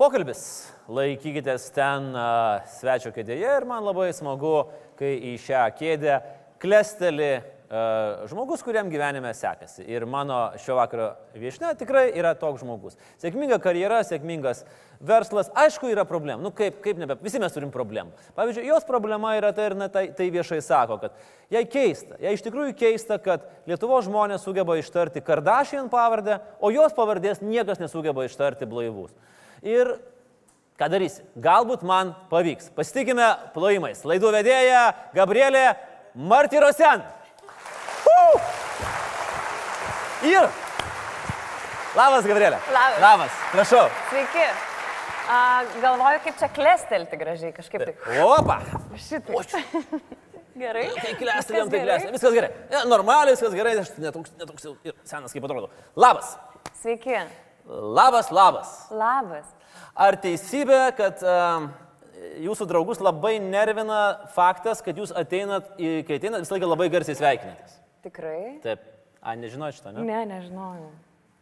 Pokalbis. Laikykitės ten svečio kėdėje ir man labai smagu, kai į šią kėdę klesteli žmogus, kuriam gyvenime sekasi. Ir mano šio vakaro viešne tikrai yra toks žmogus. Sėkminga karjera, sėkmingas verslas, aišku, yra problemų. Nu kaip, kaip nebe, visi mes turim problemų. Pavyzdžiui, jos problema yra tai ir na, tai, tai viešai sako, kad jai keista, jai iš tikrųjų keista, kad Lietuvo žmonės sugeba ištarti Kardashian pavardę, o jos pavardės niekas nesugeba ištarti blaivus. Ir ką darysi? Galbūt man pavyks. Pasitikime plojimais. Laidų vedėja Gabrielė Martyrosen. Uh! Ir. Labas, Gabrielė. Labas. Labas. Prašau. Sveiki. A, galvoju, kaip čia klestelti gražiai, kažkaip taip. Opa. Šitai. Gerai. Tai klestelėm, Viskas tai klestelėm. Viskas gerai. Ne, normaliai, viskas gerai. Aš netoks, netoks jau ir senas, kaip atrodo. Labas. Sveiki. Labas, labas. Labas. Ar teisybė, kad uh, jūsų draugus labai nervina faktas, kad jūs ateinat, į- kai ateinat, visą laiką labai garsiai sveikinatės? Tikrai? Taip. A, nežinau šitą, ne? Ne, nežinojau.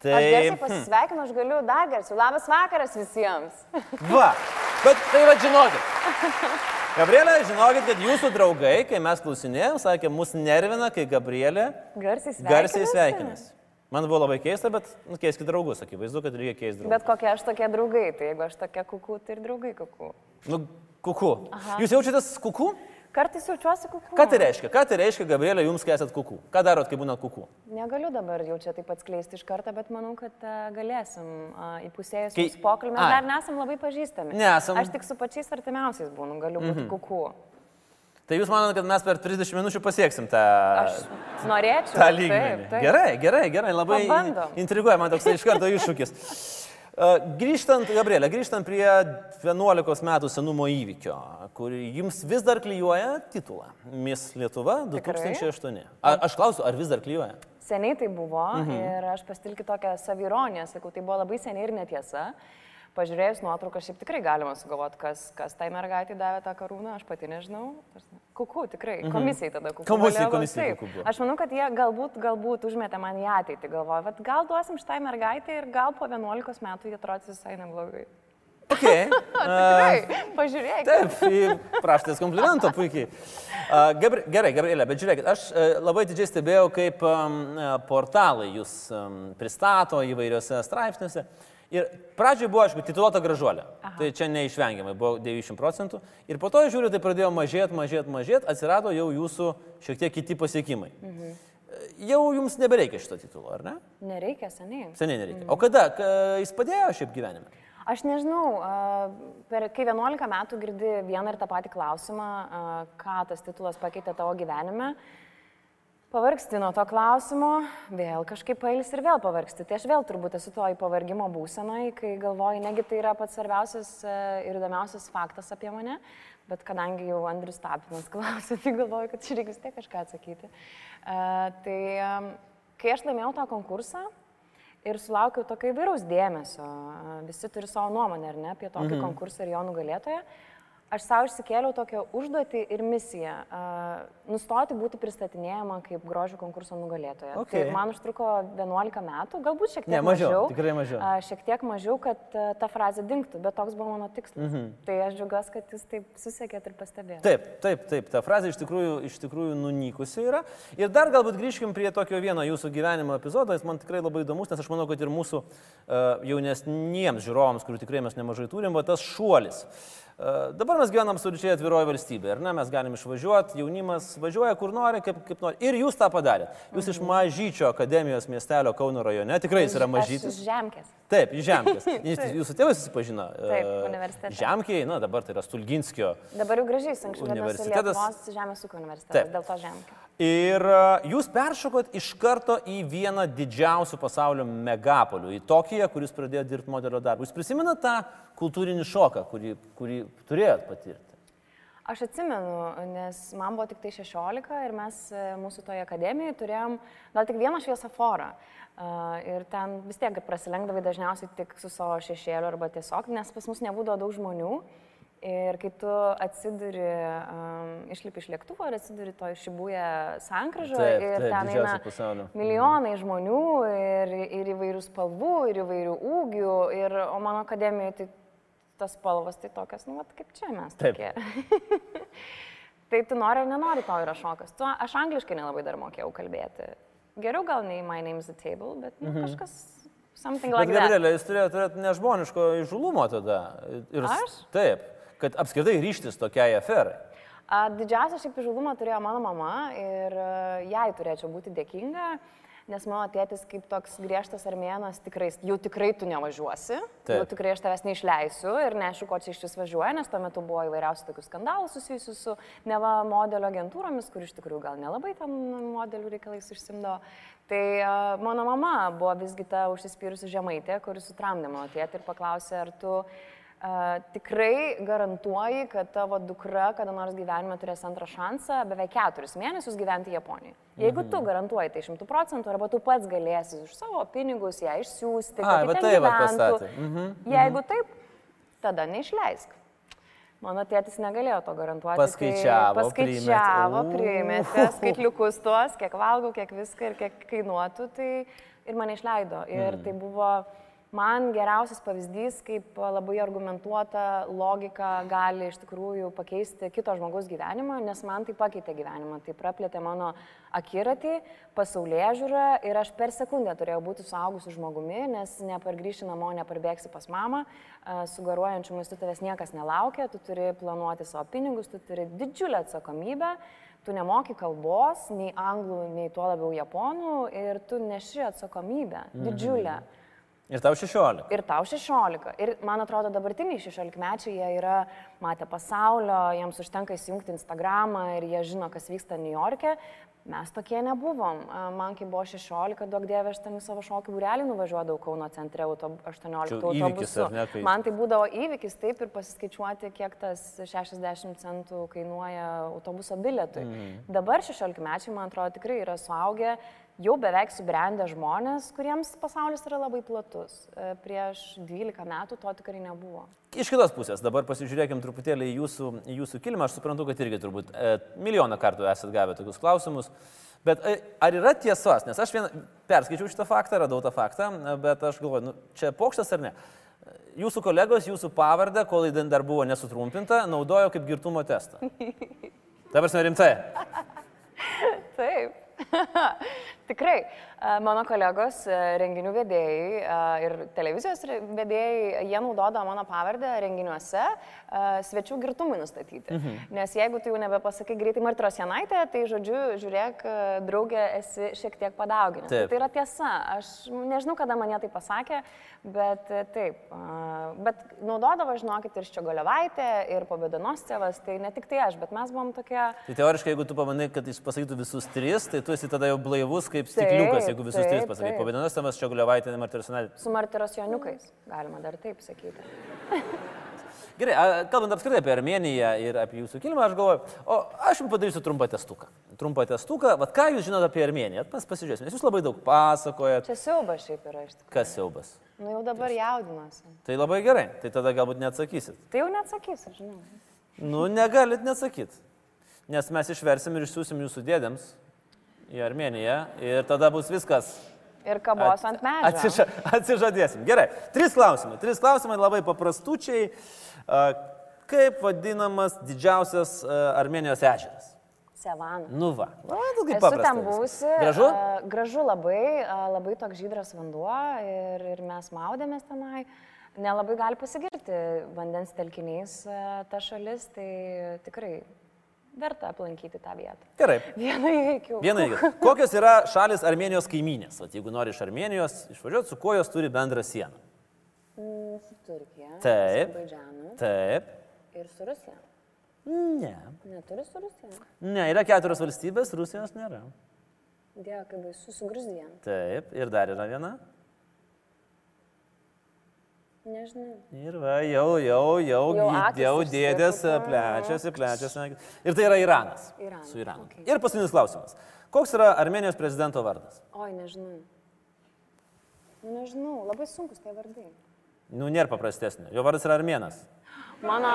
Tai... Aš garsiai pasisveikinu, aš galiu dar garsiau. Labas vakaras visiems. Va. Bet tai va žinokit. Gabrielė, žinokit, kad jūsų draugai, kai mes klausinėjom, sakė, mus nervina, kai Gabrielė Garsiai sveikinasi. garsiai sveikinasi. Man buvo labai keista, bet nu, keiskit draugus, akivaizdu, kad reikia keisti draugus. Bet kokie aš tokie draugai, tai jeigu aš tokia kuku, tai ir draugai kuku. Nu, kuku. Jūs jaučiatės kuku? Kartais jaučiuosi kuku. Ką tai reiškia? Ką tai reiškia, Gabrielė, jums, kai esat kuku? Ką darot, kai būnat kuku? Negaliu dabar jau čia taip atskleisti iš karto, bet manau, kad a, galėsim įpusėjus Kai- mūsų pokalbį. Mes dar nesam labai pažįstami. Nesam. Aš tik su pačiais artimiausiais būnu, galiu būti mhm. kuku. Tai jūs manote, kad mes per 30 minučių pasieksim tą, Aš norėčiau. tą taip, lygmenį? taip. Gerai, gerai, gerai, labai Pabandom. intriguoja, man toks iš karto iššūkis. Uh, Grįžtant, Gabrielė, grįžtant prie 11 metų senumo įvykio, kur jums vis dar klyjuoja titulą Miss Lietuva Tikrai? 2008. A, aš klausiu, ar vis dar klyjuoja? Seniai tai buvo mhm. ir aš pastilki tokią savironiją, sakau, tai buvo labai seniai ir netiesa. Pažiūrėjus nuotrauką, šiaip tikrai galima sugalvoti, kas, kas tai mergaitai davė tą karūną, aš pati nežinau. Kuku, tikrai, komisijai tada kuku. Komisijai- komisijai kuku. Aš manau, kad jie galbūt, galbūt užmetė man į ateitį, galvoju, bet gal duosim šitai mergaitai ir gal po 11 metų jie atrodys visai neblogai. Okay. Tikrai, pažiūrėk. Taip, į praštės komplimento puikiai. Gabri, gerai, Gabrielė, bet žiūrėkit, aš e, labai didžiai stebėjau, kaip e, portalai jūs pristato įvairiuose straipsniuose. Ir pradžioje buvo, aišku, tituluota gražuolė. Aha. Tai čia neišvengiamai buvo 90 procentų. Ir po to, žiūriu, tai pradėjo mažėti, mažėti, mažėti, atsirado jau jūsų šiek tiek kiti pasiekimai. Mhm. Jau jums nebereikia šito titulo, ar ne? Nereikia seniai. Seniai nereikia. O kada? Ka, jis padėjo šiaip gyvenime? Aš nežinau, per, kai 11 metų girdi vieną ir tą patį klausimą, ką tas titulas pakeitė tavo gyvenime, pavargsti nuo to klausimo, vėl kažkaip pailsi ir vėl pavargsti. Tai aš vėl turbūt esu toj pavargimo būsenai, kai galvoju, negi tai yra pats svarbiausias ir įdomiausias faktas apie mane, bet kadangi jau Andrius Tapinas klausė, tai galvoju, kad čia reikia vis tiek kažką atsakyti. Tai kai aš laimėjau tą konkursą, ir sulaukiau tokio įvairaus dėmesio. Visi turi savo nuomonę, ar ne, apie tokį mhm. konkursą ir jo nugalėtoją. Aš savo išsikėliau tokią užduotį ir misiją nustoti būti pristatinėjama kaip grožio konkurso nugalėtoja. Okay. Tai man užtruko 11 metų, galbūt šiek tiek Ne, mažiau, mažiau. tikrai mažiau. A, šiek tiek mažiau, kad a, ta frazė dinktų, bet toks buvo mano tikslas. Mhm. Tai aš džiaugiuosi, kad jūs taip susiekėt ir pastebėjote. Taip, taip, taip, ta frazė iš tikrųjų, iš tikrųjų nunykusi yra. Ir dar galbūt grįžkim prie tokio vieno jūsų gyvenimo epizodo, jis man tikrai labai įdomus, nes aš manau, kad ir mūsų uh, jaunesniems žiūrovams, kurių tikrai mes nemažai turim, va tas šuolis. Uh, dabar mes gyvenam absoliučiai atviroje valstybėje, ar ne? Mes galim išvažiuoti, jaunimas važiuoja kur nori, kaip, kaip nori. Ir jūs tą padarėt. Jūs iš mažyčio akademijos miestelio Kauno rajone, tikrai jis yra mažytis. iš Žemkės. Taip, iš Žemkės. Jūs- Jūsų tėvai susipažino. Taip, e, universitete. Žemkiai, na dabar tai yra Stulginskio Dabar jau gražiai, anksčiau Universitetas- Lietuvos Žemės ūkio universitetas, Taip. dėl to Žemkė. Ir a, jūs peršokot iš karto į vieną didžiausių pasaulio megapolių, į Tokiją, kuris pradėjo dirbti modelio darbą. Jūs prisimenate tą kultūrinį šoką, kurį, kurį turėjot patirti? Aš atsimenu, nes man buvo tik tai 16 ir mes e, mūsų toje akademijoje turėjom gal tik vieną šviesoforą. Uh, ir ten vis tiek prasilenkdavai dažniausiai tik su savo šešėliu arba tiesiog, nes pas mus nebūdavo daug žmonių. Ir kai tu atsiduri, um, išlipi iš lėktuvo ir atsiduri to išibūję sankryžą ir ten eina pasaulio. milijonai žmonių ir, ir įvairių spalvų, ir įvairių ūgių. Ir, o mano akademijoje tai tas spalvas tai tokias, nu, vat, kaip čia mes Taip. tai tu nori ar nenori, tau yra šokas. Tu, aš angliškai nelabai dar mokėjau kalbėti. Geriau gal nei My Name's the Table, bet nu, Mhm. kažkas, something Bet like that. Gabrielė, jūs turėjote turėti nežmoniško įžulumo tada. Ir, Aš? Taip, kad apskritai ryštis tokiai aferai. Didžiausią šiaip įžulumą turėjo mano mama ir a, jai turėčiau būti dėkinga, nes mano tėtis kaip toks griežtas armėnas tikrai, jau tikrai tu nevažiuosi, Taip. jau tikrai aš tavęs neišleisiu ir neaišku, ko čia iš vis važiuoja, nes tuo metu buvo įvairiausių tokių skandalų susijusių su neva modelio agentūromis, kur iš tikrųjų gal nelabai tam modelių reikalais užsimdo. Tai a, mano mama buvo visgi ta užsispyrusi žemaitė, kuris sutramdė mano tėtį ir paklausė, ar tu Uh, tikrai garantuoji, kad tavo dukra kada nors gyvenime turės antrą šansą beveik keturis mėnesius gyventi Japonijoje. Jeigu tu garantuoji tai šimtų procentų, arba tu pats galėsi už savo pinigus ją išsiųsti, Ai, kad va ji ten taip vat gyventų. pastatė. Mhm, Jeigu taip, tada neišleisk. Mano tėtis negalėjo to garantuoti. Paskaičiavo, tai paskaičiavo, primetė skaitliukus tuos, kiek valgau, kiek viską ir kiek kainuotų, tai ir mane išleido. Ir Hmm. tai buvo man geriausias pavyzdys, kaip labai argumentuota logika gali iš tikrųjų pakeisti kito žmogaus gyvenimą, nes man tai pakeitė gyvenimą, tai praplėtė mano akiratį, pasaulyje žiūrą ir aš per sekundę turėjau būti suaugusiu žmogumi, nes nepargrįši namo, neparbėgsi pas mamą, su garuojančiu maistu tavęs niekas nelaukia, tu turi planuoti savo pinigus, tu turi didžiulę atsakomybę. Tu nemoki kalbos, nei anglų, nei tuo labiau japonų ir tu neši atsakomybę, didžiulę. Mhm. Ir tau 16. Ir tau 16. Ir man atrodo, dabartiniai 16 mečiai jie yra matę pasaulio, jiems užtenka įsijungti Instagramą ir jie žino, kas vyksta New York'e. Mes tokie nebuvom. Man kai buvo 16, daug dievė, aš ten į savo šokių būrelį nuvažiuodavau Kauno centre auto, 18 Čia įvykis, autobusu. ne, kai- Man tai būdavo įvykis taip ir pasiskaičiuoti, kiek tas 60 centų kainuoja autobuso bilietui. Mm. Dabar 16 mečiai, man atrodo, tikrai yra suaugę, jau beveik subrendę žmonės, kuriems pasaulis yra labai platus. E, Prieš 12 metų to tikrai nebuvo. Iš kitos pusės, dabar pasižiūrėkim truputėlį į jūsų, jūsų kilimą. Aš suprantu, kad irgi turbūt e, milijoną kartų esate gavę tokius klausimus. Bet e, ar yra tiesos? Nes aš vieną perskaičiau šitą faktą, radau tą faktą, bet aš galvoju, nu, čia pokštas ar ne? Jūsų kolegos, jūsų pavardę, kol įdien dar buvo nesutrumpinta, naudojo kaip girtumo testą. Dabar mes rimtai. Taip. Tikrai. Mano kolegos, e, renginių vedėjai ir televizijos vedėjai, jie naudodavo mano pavardę renginiuose svečių girtumui nustatyti. Mhm. Nes jeigu tu jau nebepasakai greitai Martros Janaitė, tai žodžiu, žiūrėk, draugė, esi šiek tiek padauginęs. Tai yra tiesa. Aš nežinau, kada man jie tai pasakė, bet e, taip. Bet naudodavo, žinokit, ir Ščiogolevaitė, ir Pobėdonoscevas, tai ne tik tai aš, bet mes buvom tokie... Tai teoriškai, jeigu tu pamanai, kad jis pasakytų visus tris, tai tu esi tada jau blaivus kaip stikliukas, Taip, jeigu visus taip, tris pasakai. taip. Pavadinas tamas čia guliavaitė, Martirsinalė. Su Martiros Joniukais, galima dar taip sakyti. Gerai, a, kalbant apskritai apie Armėniją ir apie jūsų kilimą, aš galvoju, o aš jums padarysiu trumpą testuką. Trumpą testuką, vad ką jūs žinote apie Armėniją, mes pasižiūrėsime, nes jūs labai daug pasakojat, Čia siaubas šiaip yra iš tikrųjų. kas siaubas. Nu jau dabar jaudinuosi. Tai labai gerai, tai tada galbūt neatsakysit. Tai jau neatsakysiu, žinau. Nu, negalit neatsakyti, nes mes išversim ir išsiųsim jūsų dėdėms į Armėniją ir tada bus viskas. Ir kabos ant medžio. Atsiža, atsižadėsim. Gerai, trys klausimai. Trys klausimai labai paprastučiai. Kaip vadinamas didžiausias Armenijos ežeras? Sevan. Nu va. Va, Esu paprasta ten buvusi. Gražu? a, gražu labai, a, labai toks žydras vanduo ir, ir mes maudėmės tenai. Nelabai gali pasigirti vandens telkiniais a, ta šalis, tai tikrai verta aplankyti tą vietą. Gerai. Vieną įveikiau. Viena įgė. Kokios yra šalis Armenijos kaiminės? Vat, jeigu nori iš Armenijos išvažiuoti, su kuo jos turi bendrą sieną? Mm, Su Turkija. Taip. Azerbaidžanu Taip. ir su Rusija. Ne. Neturi su Rusija. Ne, yra keturios valstybės, Rusijos nėra. Dėjo, kaip baisu su Gruzija. Taip. Ir dar yra viena. Nežinau. Ir va, jau, jau, jau, Jau jau dėdės plečiasi, plečiasi. Ir tai yra Iranas. Iranas, Su Iranu. okei. Ir paskutinis klausimas. Koks yra Armenijos prezidento vardas? Oi, nežinau. Nežinau, labai sunkus tie vardai. Nu, nėra paprastesnio. Jo vardas yra Armėnas. Mano,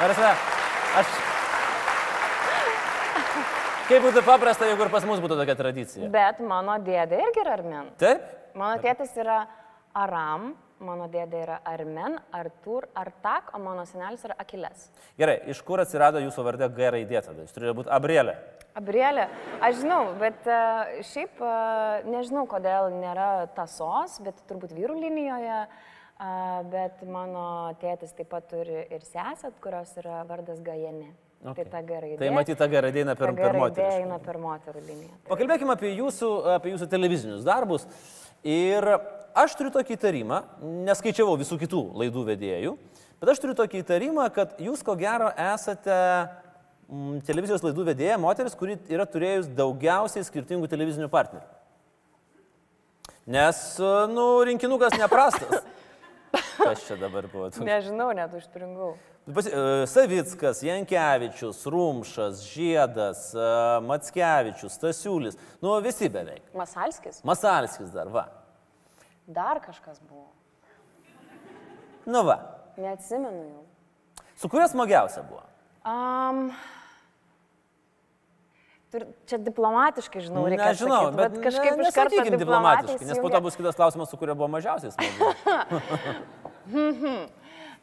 Ar aš... Kaip būtų paprasta, jeigu ir pas mus būtų tokia tradicija. bet mano dėdė irgi yra armen. Taip? Mano tėtis yra Aram, mano dėdė yra Armen, Artur, Artak, o mano senelis yra Akiles. Gerai, iš kur atsirado jūsų vardė G raidė tada? Jūs turėjo būti Abrielė. Abrielė, aš žinau, bet e, šiaip e, nežinau, kodėl nėra tasos, bet turbūt vyrų linijoje, e, bet mano tėtis taip pat turi ir sesę, kurios yra vardas Gajenė. Okay. Tai ta gerai. Tai matyt, ta G raidė eina per, per moterį. eina per moterų liniją. Pakalbėkime apie jūsų, apie jūsų televizinius darbus. Ir aš turiu tokį įtarimą, neskaičiavau visų kitų laidų vedėjų, bet aš turiu tokį įtarimą, kad jūs ko gero esate mm, televizijos laidų vedėja moteris, kuri yra turėjus daugiausiai skirtingų televizinių partnerių. Nes, nu, rinkinukas neprastas. Kas čia dabar buvo? Nežinau, net užspringau. Savickas, Jankievičius, Rumšas, Žiedas, Matskevičius, Stasiulis, nu visi beveik. Masalskis? Masalskis dar, va. Dar kažkas buvo. Nu va. Neatsimenu jau. Su kuria smagiausia buvo? Um, tur, čia diplomatiškai, žinau, reikia. Nežinau, atsakyt, bet kažkaip ne, iš karto diplomatai diplomatiškai, nes po to bus kitas klausimas, su kuria buvo mažiausiai smagu.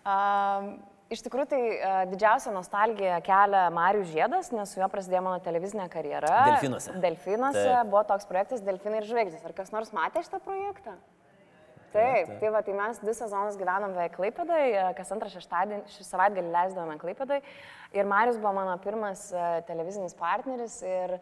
Um, iš tikrųjų, tai uh, didžiausia nostalgija kelia Marius Žiedas, nes su juo prasidėjo mano televizinė karjera. Delfinuose. Delfinuose Taip. buvo toks projektas Delfinai ir žvaigždės. Ar kas nors matė šitą projektą? Taip, tai va, tai mes du sezonus gyvenom beveik Klaipėdai, kas antrą šeštadienį, šį savaitgalį leisdavome Klaipėdai. Ir Marius buvo mano pirmas e, televizinis partneris ir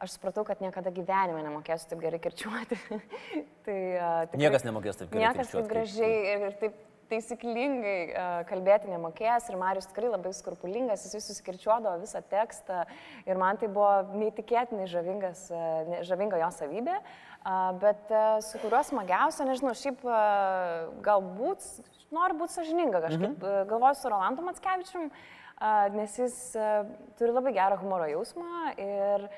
aš supratau, kad niekada gyvenime nemokėsiu taip gerai kirčiuoti. tai, uh, tikrai- Niekas nemokės taip gerai Niekas kirčiuot taip gražiai ir, ir taip taisyklingai uh, kalbėti nemokės ir Marius tikrai labai skrupulingas, jis susikirčiuodavo visą tekstą ir man tai buvo neįtikėtinai žavingas, ne- žavinga jo savybė, bet uh, su kuriuo smagiausia, nežinau, šiaip galbūt noriu būti sažininga kažkaip, mhm. galvoju su Rolandu Matskevičium, uh, nes jis turi labai gerą humoro jausmą ir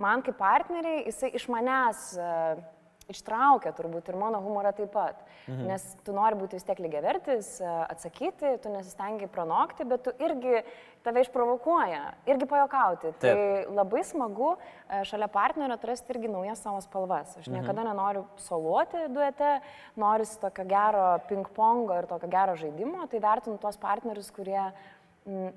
man kaip partneriai jisai iš manęs ištraukia turbūt ir mano humorą taip pat. Mhm. Nes tu nori būti vis tiek lygiavertis, e, atsakyti, tu nesistengi pranokti, bet tu irgi tave išprovokuoja, irgi pajokauti. Taip. Tai labai smagu e, šalia partnerio atrasti irgi naujas savo spalvas. Aš niekada nenoriu soluoti duete, noriu tokio gero ping-pongo ir tokio gero žaidimo, tai vertinu tuos partnerius, kurie Mm,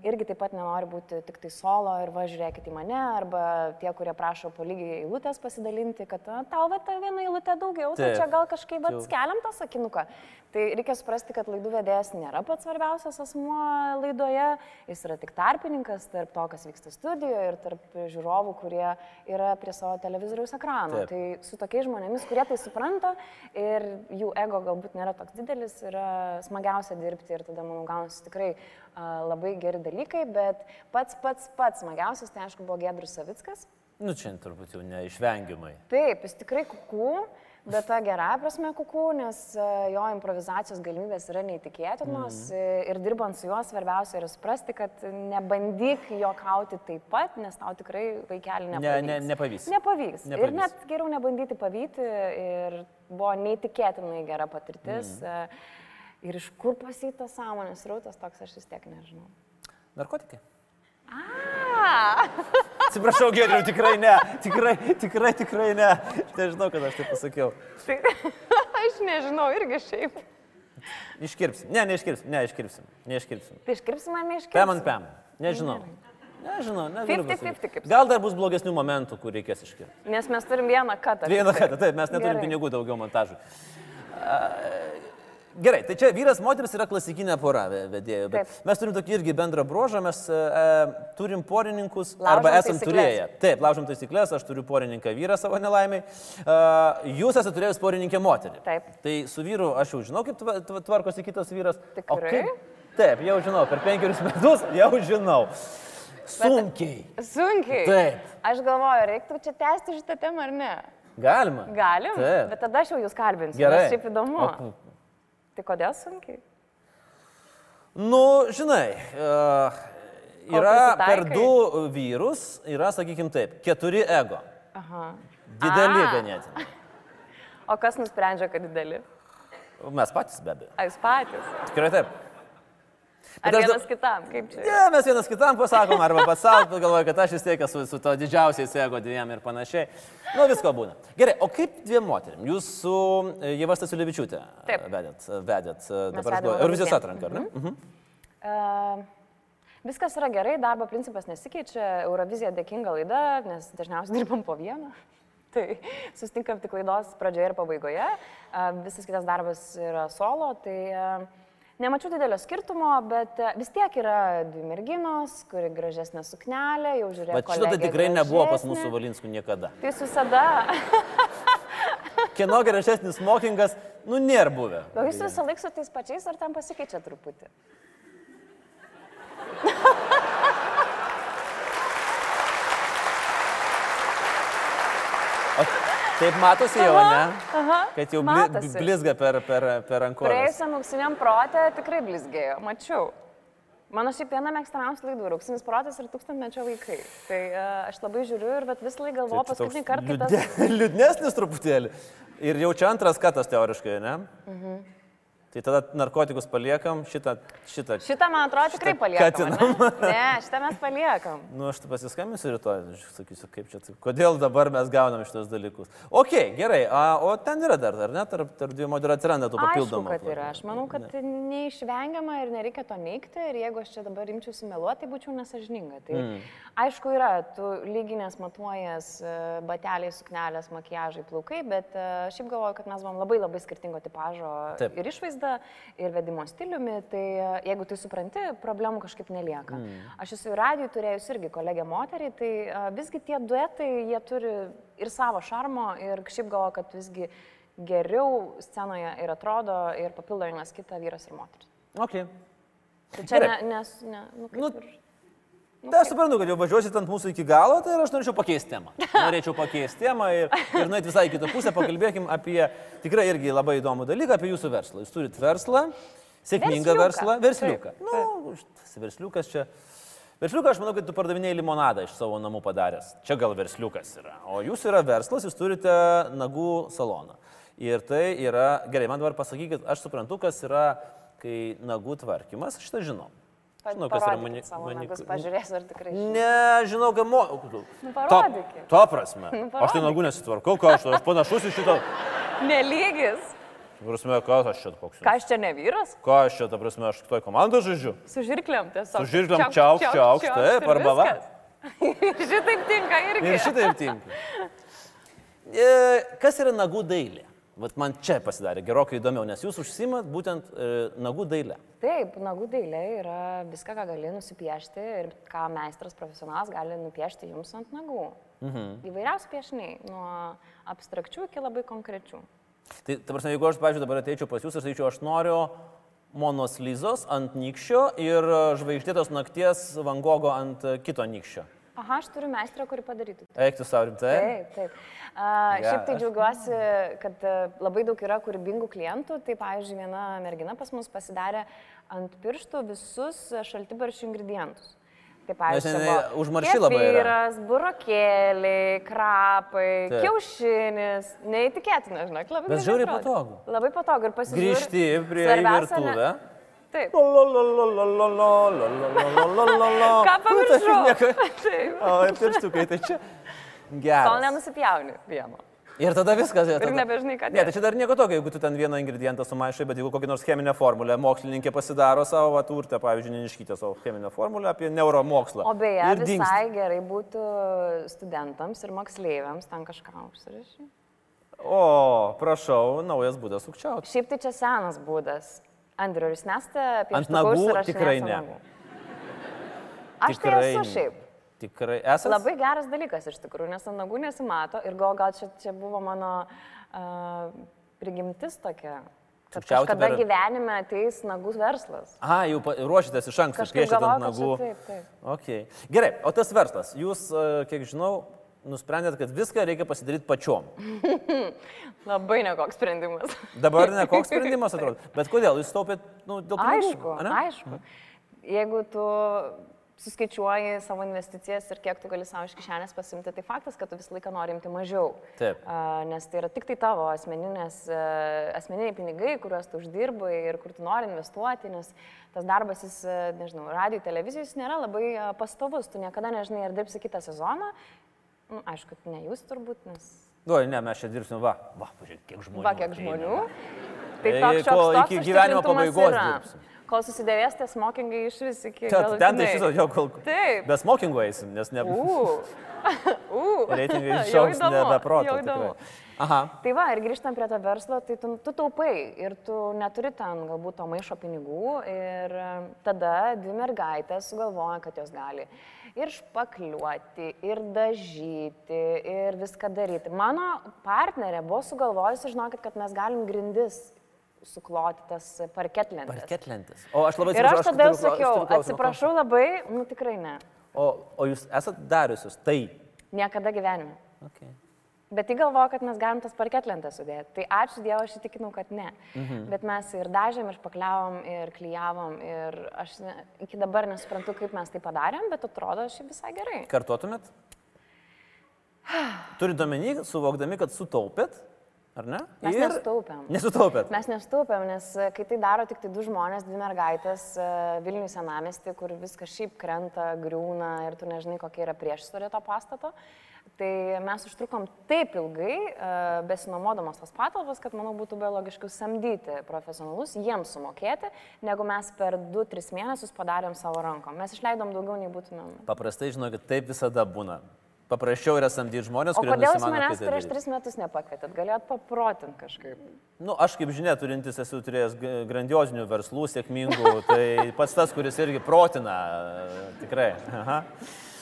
irgi taip pat nenori būti tik tai solo ir va žiūrėkit į mane, arba tie, kurie prašo po lygiai eilutės pasidalinti, kad "A, tau va ta viena eilutė daugiau, tai čia gal kažkaip va Čia jau- skeliam tą sakinuką. Tai reikia suprasti, kad laidų vedėjas nėra pats svarbiausias asmuo laidoje, jis yra tik tarpininkas tarp to, kas vyksta studijoje ir tarp žiūrovų, kurie yra prie savo televizoriaus ekrano. Taip. Tai su tokiais žmonėmis, kurie tai supranta ir jų ego galbūt nėra toks didelis, yra smagiausia dirbti ir tada, manau, gaunasi tikrai labai geri dalykai, bet pats pats pats smagiausias, tai aišku, buvo Gedrus Savickas. Nu, čia turbūt jau neišvengiamai. Taip, jis tikrai kukų, bet ta gerąją prasme kukų, nes jo improvizacijos galimybės yra neįtikėtinos mm. ir dirbant su juo svarbiausia yra suprasti, kad nebandyk juokauti taip pat, nes tau tikrai vaikelį Ne, nepavyks. ne, nepavyks. Nepavyks. Nepavyks. Ir net geriau nebandyti pavyti ir buvo neįtikėtinai gera patirtis. Mm. Ir iš kur pasitas sąmonės rautas toks, aš vis tiek nežinau. Narkotikai. A, Atsiprašau, Gedriu, tikrai ne. Tikrai, tikrai, tikrai ne. Aš nežinau, kad aš tai pasakiau. tai, aš nežinau irgi šiaip. Iškirpsim. Ne, neiškirpsim. Ne, iškirpsim. Neiškirpsim. Tai iškirpsim ar neiškirpsim? Pem ant pem. Nežinau. Nežinau, negaliu 50-50 pasakyti. kaip Gal dar bus blogesnių momentų, kur reikės iškirpti. Nes mes turim vieną katą. Vieną tai. kartą, taip, mes neturim Gerai. pinigų daugiau montažui. A, Gerai, tai čia vyras, moteris yra klasikinė pora ve- vedėjų, bet Taip. mes turim tokį irgi bendrą bruožą, mes e, turim porininkus Laužom arba esam taisykles. turėję. Taip, laužom taisyklės, aš turiu porininką vyrą savo nelaimiai. E, jūs esate turėjęs porininkę moterį. Taip. Tai su vyru aš jau žinau, kaip tva- tva- tvarkosi kitas vyras. Tikrai? kaip- Taip, jau žinau, per penkerius metus jau žinau. Sunkiai. Sunkiai. Taip. Aš galvoju, reiktų čia tęsti šitą temą ar ne? Galima. Galim. Taip. Bet tada aš jau jūs kalbinsiu. Gerai. Šiaip įdomu. O- Tai kodėl sunkiai? Nu, žinai, uh, yra per du vyrus, yra, sakykim taip, keturi ego. Aha. Dideli A. ganėtinai. O kas nusprendžia, kad dideli? Mes patys be abejo. Ar jūs patys? Tikrai taip. Ar aš vienas kitam? Kaip čia? Ne, mes vienas kitam pasakom, arba pats savo, galvoju, kad aš vis tiek esu su to didžiausiais ego dviem ir panašiai. Nu, visko būna. Gerai, o kaip dviem moterim? Jūs su e, Jeva Stasiulevičiūtė Taip. vedėt, vedėt e, Mes dabar Eurovizijos atranką, ar ne? Mhm. Uh, viskas yra gerai, darbo principas nesikeičia, Eurovizija dėkinga laida, nes dažniausiai dirbam po vieną. Tai susitinkam tik laidos pradžioje ir pabaigoje. Visas kitas darbas yra solo, tai uh, nemačiau didelio skirtumo, bet uh, vis tiek yra dvi merginos, kuri gražesnė suknelė, jau žiūrėjau. Bet šito tai tikrai nebuvo pas mūsų Valinskų niekada. Tai visada. Kieno gražesnis mokingas, nu, nėra buvę. O jūs visą laiką su tais pačiais, ar ten pasikeičia truputį? O taip matosi jau, ne? Aha. Kad jau bli, blizga per, per, per rankovę. Praėjusiam auksiniam protė tikrai blizgėjo, mačiau. Mano šiaip viena mėgstamiausių laidų auksinis protas ir tūkstantmečio vaikai. Tai uh, aš labai žiūriu ir bet visą laiką galvoju, paskutinį kartą, kai tas... liūdne, liūdnesnis truputėlį. Ir jau čia antras katas teoriškai, ne? Mhm. Tai tada narkotikus paliekam, šitą, šitą. Šitą, man atrodo, tikrai paliekam. Ne? ne, šitą mes paliekam. Nu, aš pasiskambinsiu rytoj, aš sakysiu, kaip čia, taip, kodėl dabar mes gaunam šitos dalykus. Ok, gerai, a, o ten yra dar, ar ne, tarp, tarp dviejų moterų atsiranda tų Aišku, papildomų. kad yra. Aš manau, kad neišvengiama ir nereikia to neikti. Ir jeigu aš čia dabar imčiausi meluoti, tai būčiau nesažininga. Tai mm. aišku yra, tu lyginės matuojas e, bateliai, suknelės, makiažai, plaukai, bet e, šiaip galvoju, kad mes buvom labai labai skirtingo tipožo Taip. ir išvaizda, ir vedimo stiliumi. Tai e, jeigu tai supranti, problemų kažkaip nelieka. Mm. Aš esu ir radijų turėjus irgi kolegę moterį, tai e, visgi tie duetai, jie turi ir savo šarmo, ir šiaip galvoju, kad visgi geriau scenoje ir atrodo, ir papildo vienas kitą vyras ir moteris. Ok. Tai čia ne, Gerai. nes, ne, nu, Nu, nu, Tai aš suprantu, kad jau važiuosit ant mūsų iki galo, tai aš norėčiau pakeisti temą. Norėčiau pakeisti temą ir, ir nuėti visai kitą pusę, pakalbėkim apie tikrai irgi labai įdomų dalyką, apie jūsų verslą. Jūs turite verslą, sėkmingą verslą, versliuką. Taip, Nu, tas versliukas čia. Versliuką aš manau, kad tu pardavinėjai limonadą iš savo namų padaręs. Čia gal versliukas yra. O jūs yra verslas, jūs turite nagų saloną. Ir tai yra, gerai, man dabar pasakykit, aš suprantu, kas yra, kai nagų tvarkymas, aš tą žinau. Kas yra mani... savo mani- nagus, pažiūrėsiu, ar tikrai žinai. Ne, žinau, kad mo... Nu, Ta, parodykit. ta prasme. Nu, aš tai nagų nesitvarkau, ką aš, aš panašus į šitą. Nelygis. Ta prasme, ką aš čia koks. Ką aš čia ne vyras? Ką aš čia, ta prasme, aš toj komandai žaidžiu. Su žirkliam tiesiog. Su žirklėm čiaukšt, čiaukšt, taip, arba va. Šitaip tinka irgi. Ir šitaip tinka. E, kas yra nagų dailė? Vat man čia pasidarė gerokai įdomiau, nes jūs užsimat būtent e, nagų dailę. Taip, nagų dailė yra viską, ką gali nusipiešti ir ką meistras profesionalas gali nupiešti jums ant nagų. Mhm. Įvairiausi piešiniai, nuo abstrakčių iki labai konkrečių. Tai, ta prasme, jeigu aš, pavyzdžiui, dabar ateičiau pas jūs ir sakyčiau, aš noriu monoslyzos ant nykščio ir e, žvaigždėtos nakties Vangogo ant e, kito nykščio. Aha, aš turiu meistrą, kuri padarytų. Eiktų savo rimtai. Taip, taip. A, šiaip tai Geras. džiaugiuosi, kad a, labai daug yra kūrybingų klientų. Tai, pavyzdžiui, viena mergina pas mus pasidarė ant pirštų visus šaltibaršių ingredientus. Tai, pavyzdžiui, užmarši labai yra. kefyras, burokėliai, krapai, Taip. kiaušinis. Neįtikėtina, žinai, labai patogu. Labai patogu ir pasižiūrėti. Grįžti prie virtuvę. Taip. Ką pamiršau? Taip. O, ir pirštukai, tai čia. Kol Gerai. nenusipjauni vieno. Ir tada viskas. Ir, tada... nebežinai, ką Ne, tai čia dar nieko tokio, jeigu tu ten vieną ingredientą sumaišai, bet jeigu kokią nors cheminę formulę, mokslininkė pasidaro savo turtę, pavyzdžiui, neniškytę savo cheminę formulę apie neuromokslą. O beje, ir visai gerai būtų studentams ir moksleiviams ten kažką užsirašyti. O, prašau, naujas būdas sukčiauti. Šiaip tai čia senas būdas. Andriu, ar jūs nesate apie Ant nagų tikrai ne. Aš tai esu šiaip. Tikrai esate. Labai geras dalykas iš tikrųjų, nes ant nagų nesimato ir gal, gal čia, čia buvo mano uh, prigimtis tokia. Kad Sukčiauti kažkada per- gyvenime ateis nagų verslas. Aha, jau ruošitės iš anksto, piešite ant nagų. taip, taip. Okay. Gerai, o tas verslas, jūs, kiek žinau, nusprendėt, kad viską reikia pasidaryti pačiom. Labai nekoks sprendimas. Dabar ne koks sprendimas atrodo. Bet kodėl? Jūs taupėt, nu, dėl pinigų, Aišku, ane? aišku. Jeigu tu suskaičiuoji savo investicijas ir kiek tu gali savo iš kišenės pasimti, tai faktas, kad tu visą laiką nori imti mažiau. Taip. A, nes tai yra tik tai tavo asmeninės, a, asmeniniai pinigai, kuriuos tu uždirbai ir kur tu nori investuoti, nes tas darbas, jis, a, nežinau, radio televizijos nėra labai a, pastovus, tu niekada nežinai, ar dirbsi kitą sezoną. Nu, aišku, ne jūs turbūt, nes... Nu, ne, mes čia dirbsim, va, va, pažiūrėk, kiek žmonių. Va, kiek žmonių. Tai toks šioks toks iki gyvenimo pabaigos yra. dirbsim. Kol susidėvės tie smokingai iš vis iki... Čia, ten tai viso jau kol... Taip. Be smokingų eisim, nes ne... U. U. Reitingai Jau išauks įdomu, nebe proto. jau įdomu. tikrai. Aha. Tai va, ir grįžtant prie to verslo, tai tu, tu taupai ir tu neturi ten galbūt to maišo pinigų ir e, tada dvi mergaitės sugalvoja, kad jos gali ir špakliuoti, ir dažyti, ir viską daryti. Mano partnerė buvo sugalvojusi, žinokit, kad mes galim grindis sukloti tas parketlentės. Parketlentis. O aš labai Ir aš atsiprašau, tada jau sakiau, atsiprašau labai, nu tikrai ne. O, o jūs esat dariusius tai? Niekada gyvenime. Okay. Bet jį galvoja, kad mes galim tas parketlentės sudėti. Tai ačiū Dievui, aš įtikinau, kad ne. Mhm. Bet mes ir dažėm, ir špakliavom, ir klyjavom. Ir aš ne, iki dabar nesuprantu, kaip mes tai padarėm, bet atrodo šiaip visai gerai. Kartotumėt? Turint omeny, suvokdami, kad sutaupėt, ar ne? Mes Ir- nesutaupėm. Nesutaupėt. Mes nestūpėm, nes e, kai tai daro tik tai du žmonės, dvi mergaitės e, Vilnių senamesti, kur viskas šiaip krenta, griūna ir tu nežinai, kokia yra priešistorė to pastato, tai mes užtrukom taip ilgai, e, besinuomodamos tas patalpas, kad, manau, būtų be logiškiau samdyti profesionalus, jiems sumokėti, negu mes per 2-3 mėnesius padarėm savo rankom. Mes išleidom daugiau nei būtumėm. Paprastai, žinokit, taip visada būna. Paprasčiau yra samdyti žmonės, kurie kodėl jūs manęs prieš. 3 metus nepakvietėt? Galėjot paprotinti kažkaip. Nu, aš kaip žinia, turintis esu turėjęs grandiozinių verslų, sėkmingų, tai pats tas, kuris irgi protina, e, tikrai. Aha.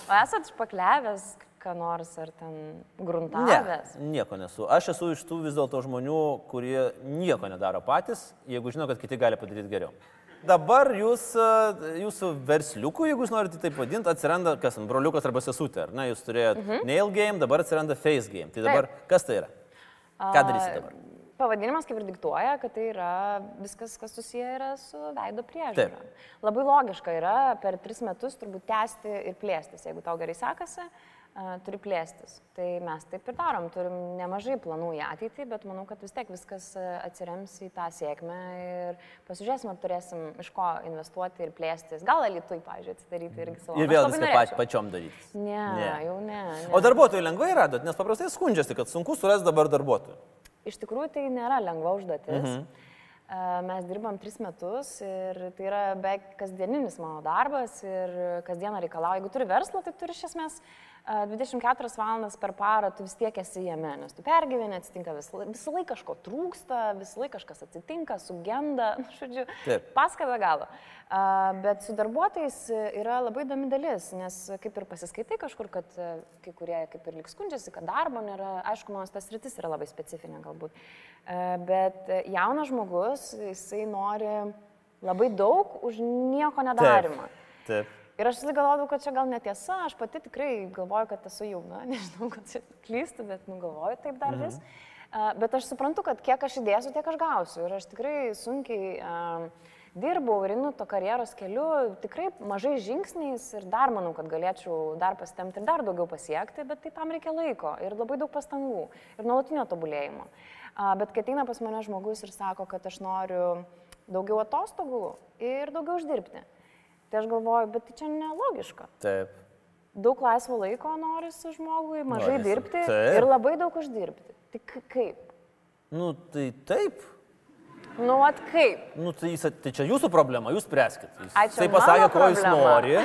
O esat špakliavęs, ką nors, ar ten gruntavęs? Ne, nieko nesu. Aš esu iš tų vis dėlto žmonių, kurie nieko nedaro patys, jeigu žino, kad kiti gali padaryti geriau. Dabar jūs, e, jūsų versliukų, jeigu jūs norite taip vadinti, atsiranda, kas, broliukas arba sesutė, ar ne, jūs turėjote mhm. nail game, dabar atsiranda face game. Tai dabar kas tai yra? Ką darysite dabar? Pavadinimas kaip ir diktuoja, kad tai yra viskas, kas susiję yra su veido priežiūra. Taip. Labai logiška yra per tris metus turbūt tęsti ir plėstis. Jeigu tau gerai sekasi, a, turi plėstis. Tai mes taip ir darom, turim nemažai planų į ateitį, bet manau, kad vis tiek viskas atsirems į tą sėkmę ir pasižiūrėsim, ar turėsim iš ko investuoti ir plėstis. Gal alitui, pažiūrėjau, atsidaryti irgi savo. Ir vėl viską pač, pačiom daryti. Ne, ne, jau ne. ne. O darbuotojų lengvai radot, nes paprastai skundžiasi, kad sunku surasti dabar darbuotojų. Iš tikrųjų, tai nėra lengva užduotis. Mhm. Mes dirbam tris metus ir tai yra beveik kasdieninis mano darbas ir kasdieną reikalauja. Jeigu turi verslą, tai turi iš esmės a, 24 valandas per parą, tu vis tiek esi jame, nes tu pergyveni, atsitinka vis, visą laiką kažko trūksta, visą laiką kažkas atsitinka, sugenda, nu, žodžiu, Taip. paska be galo. Bet su darbuotojais yra labai įdomi dalis, nes kaip ir pasiskaitai kažkur, kad e, kai kurie kaip ir lik skundžiasi, kad darbo nėra, aišku, mano tas rytis yra labai specifinė galbūt. E, Bet jaunas žmogus, jisai nori labai daug už nieko nedarimą. Taip. Ir aš galvodavau, kad čia gal netiesa, aš pati tikrai galvoju, kad esu jauna, nežinau, kad čia klystu, bet nugalvoju taip dar vis. Uh, bet aš suprantu, kad kiek aš įdėsiu, tiek aš gausiu. Ir aš tikrai sunkiai uh, dirbau ir einu to karjeros keliu, tikrai mažai žingsniais ir dar manau, kad galėčiau dar pasitemti ir dar daugiau pasiekti, bet tai tam reikia laiko ir labai daug pastangų ir nuolatinio tobulėjimo. Uh, bet kai ateina pas mane žmogus ir sako, kad aš noriu daugiau atostogų ir daugiau uždirbti. Tai aš galvoju, bet tai čia nelogiška. Taip. Daug laisvo laiko norisi žmogui, mažai Norisi. dirbti Taip. ir labai daug uždirbti. Tai k- kaip? Nu, tai taip. Nu, at kaip? Nu, tai, tai čia jūsų problema, jūs spręskit. Jisai pasakė, ko problema. nori,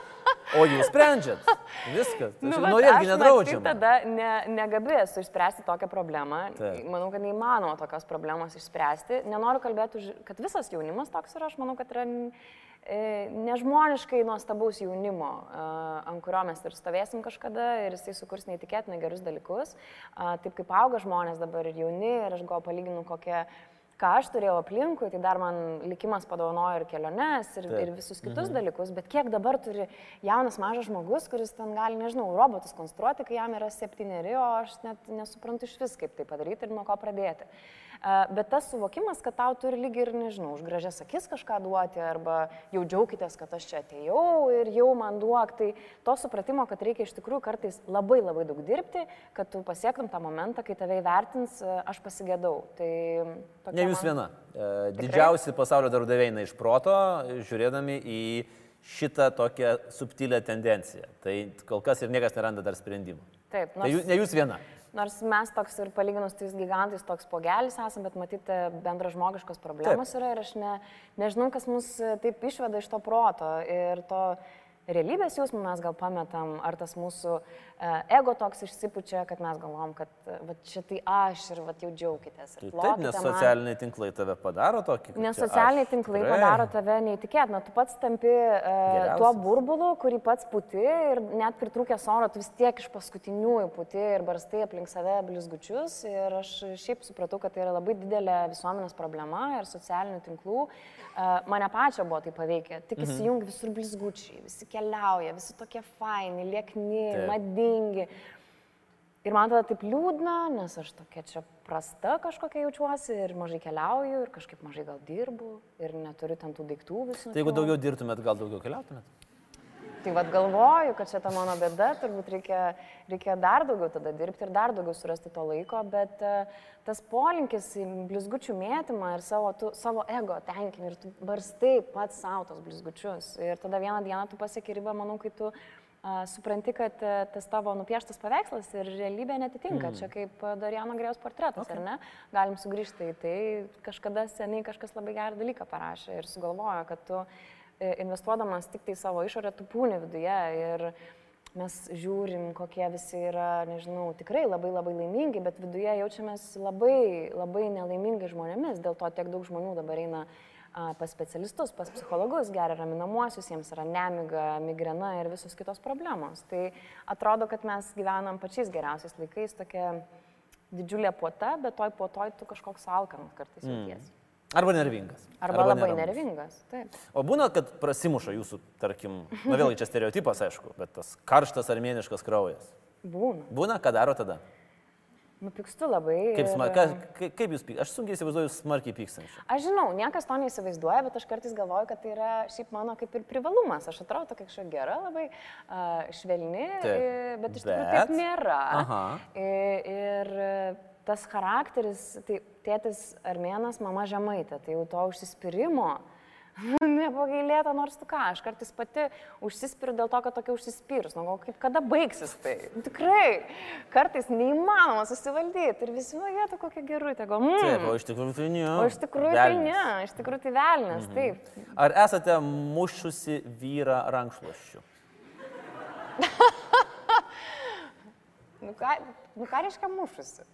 o jūs sprendžiat. Viskas. Tai Nu, nu, Norėtgi aš, matyt, nedraudžiama. tada ne, negabi esu išspręsti tokią problemą. Taip. Manau, kad neįmanoma tokios problemos išspręsti. Nenoriu kalbėti, kad visas jaunimas toks yra. Aš manau, kad yra nežmoniškai nuostabaus jaunimo, e, ant kurio mes ir stovėsim kažkada ir jisai sukurs neįtikėtinai gerus dalykus. Taip kaip auga žmonės dabar ir jauni ir aš gal palyginu kokią ką aš turėjau aplinkui, tai dar man likimas padovanojo ir keliones, ir, Taip. ir visus kitus mhm. dalykus, bet kiek dabar turi jaunas mažas žmogus, kuris ten gali, nežinau, robotus konstruoti, kai jam yra septyneri, o aš net nesuprantu iš vis, kaip tai padaryti ir nuo ko pradėti. Bet tas suvokimas, kad tau turi lyg ir, nežinau, už gražias akis kažką duoti, arba jau džiaukitės, kad aš čia atėjau ir jau man duok, tai to supratimo, kad reikia iš tikrųjų kartais labai labai daug dirbti, kad tu pasiektum tą momentą, kai tave įvertins, aš pasigėdau. Tai ne jūs man... viena. E, didžiausi pasaulio darbdaviai eina iš proto, žiūrėdami į šitą tokią subtilę tendenciją. Tai kol kas ir niekas neranda dar sprendimų. Taip, nors... Tai jūs, ne jūs viena. Nors mes toks ir palyginus tais gigantais toks pogelis esame, bet matyti bendra žmogiškos problemos Taip. yra ir aš ne, nežinau, kas mus taip išveda iš to proto ir to realybės jausmą mes gal pametam, ar tas mūsų e, ego toks išsipučia, kad mes galvom, kad e, va, čia tai aš ir va, jau džiaugitės. Tai taip, nes socialiniai man. tinklai tave padaro tokį. Nes socialiniai aš. tinklai Tikrai. padaro tave neįtikėtina. Tu pats tampi uh, tuo burbulu, kurį pats puti ir net pritrūkęs oro, tu vis tiek iš paskutiniųjų puti ir barstai aplink save blizgučius. Ir aš šiaip supratau, kad tai yra labai didelė visuomenės problema ir socialinių tinklų. Uh, mane pačią buvo tai paveikę. Tik mhm. įsijungi visur blizgučiai, visi keliauja, visi tokie faini, liekni, Taip. madingi. Ir man tada taip liūdna, nes aš tokia čia prasta kažkokia jaučiuosi ir mažai keliauju ir kažkaip mažai gal dirbu ir neturiu ten tų daiktų visų. Tai jeigu daugiau dirbtumėt, gal daugiau keliautumėt? Tai vad galvoju, kad čia ta mano bėda, turbūt reikia, reikia dar daugiau tada dirbti ir dar daugiau surasti to laiko, bet uh, tas polinkis į blizgučių mėtymą ir savo, tu, savo ego tenkinį ir tu barstai pats savo tos blizgučius. Ir tada vieną dieną tu pasieki ribą, manau, kai tu uh, supranti, kad uh, tas tavo nupieštas paveikslas ir realybė netitinka. Mm. Čia kaip Dariano Grėjos portretas, okay. ar ne? Galim sugrįžti į tai. Kažkada seniai kažkas labai gerą dalyką parašė ir sugalvojo, kad tu E, investuodamas tik tai savo išorę, tu pūni viduje ir mes žiūrim, kokie visi yra, nežinau, tikrai labai labai laimingi, bet viduje jaučiamės labai, labai nelaimingai žmonėmis, dėl to tiek daug žmonių dabar eina pas specialistus, pas psichologus, geria raminamuosius, jiems yra nemiga, migrena ir visos kitos problemos. Tai atrodo, kad mes gyvenam pačiais geriausiais laikais, tokia didžiulė puota, bet toj puotoj tu kažkoks alkanas kartais mm. jautiesi. Arba nervingas. Arba, arba labai neramus. nervingas. Taip. O būna, kad prasimuša jūsų, tarkim, na vėlgi čia stereotipas, aišku, bet tas karštas armėniškas kraujas. Būna. Būna, ką daro tada? Nupikstu labai. Kaip, sma, ka, kaip, kaip jūs pykstate? Aš sunkiai įsivaizduoju smarkiai pykstančių. Aš žinau, niekas to neįsivaizduoja, bet aš kartais galvoju, kad tai yra šiaip mano kaip ir privalumas. Aš atrodo tokia kažkokia gera, labai uh, švelni, taip. bet iš tikrųjų taip nėra. Aha. Ir, ir tas charakteris, tai tėtis armėnas, mama žemaitė, tai jau to užsispyrimo. Nepagailėta nors tu ką, aš kartais pati užsispiriu dėl to, kad tokia užsispyrus, nu, kaip kada baigsis tai. Tikrai, kartais neįmanoma susivaldyti ir visi, nu, jie to kokia gerutė, gal. Mm. Taip, o iš tikrųjų tai ne. O iš tikrųjų velnės. tai ne, iš tikrųjų tai velnės, mhm. taip. Ar esate mušusi vyrą rankšluoščių? nu, ką, nu, ką reiškia mušusi?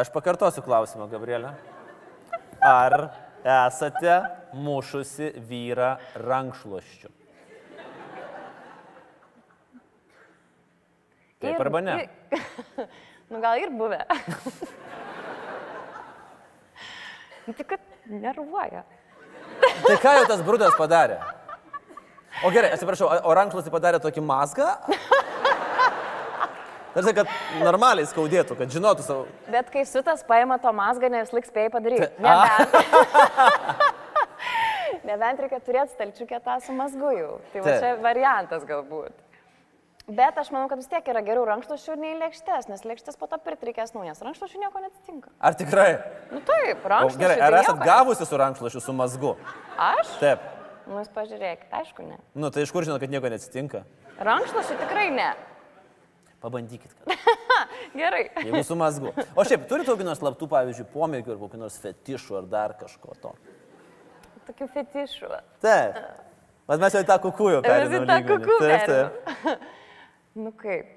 Aš pakartosiu klausimą, Gabrielė. Ar esate mušusi vyrą rankšluoščiu? Taip ir, arba ne? Ir, nu gal ir buvę. Nu, tik kad nervuoja. Tai ką jau tas brudas padarė? O gerai, atsiprašau, o rankšluostį padarė tokį mazgą? Tarsi, kad normaliai skaudėtų, kad žinotų savo. Bet kai sutas paima to mazgą, ne vis lik spėjai padaryti. Nebent. Nebent reikia turėti stalčiukę tą su mazgu jau. Tai va čia variantas galbūt. Bet aš manau, kad vis tiek yra geriau rankšluošių nei lėkštės, nes lėkštės po to pirkti reikės naujas. Rankšluošių nieko neatsitinka. Ar tikrai? Nu taip, rankšluošių. Gerai, ar tai esat gavusi su rankšluošiu su mazgu? Aš? Taip. Nu, jūs pažiūrėkite, aišku, ne. Nu, tai iš kur žinot, kad nieko neatsitinka? Rankšluošių tikrai ne. Pabandykit. Gerai. Jeigu su mazgu. O šiaip, turite kokį nors slaptų, pavyzdžiui, pomėgių ar kokį nors fetišų ar dar kažko to? Tokių fetišų. Taip. Bet mes jau tą kukujų perėmėme. Mes jau tą kukujų. Taip, taip. nu kaip.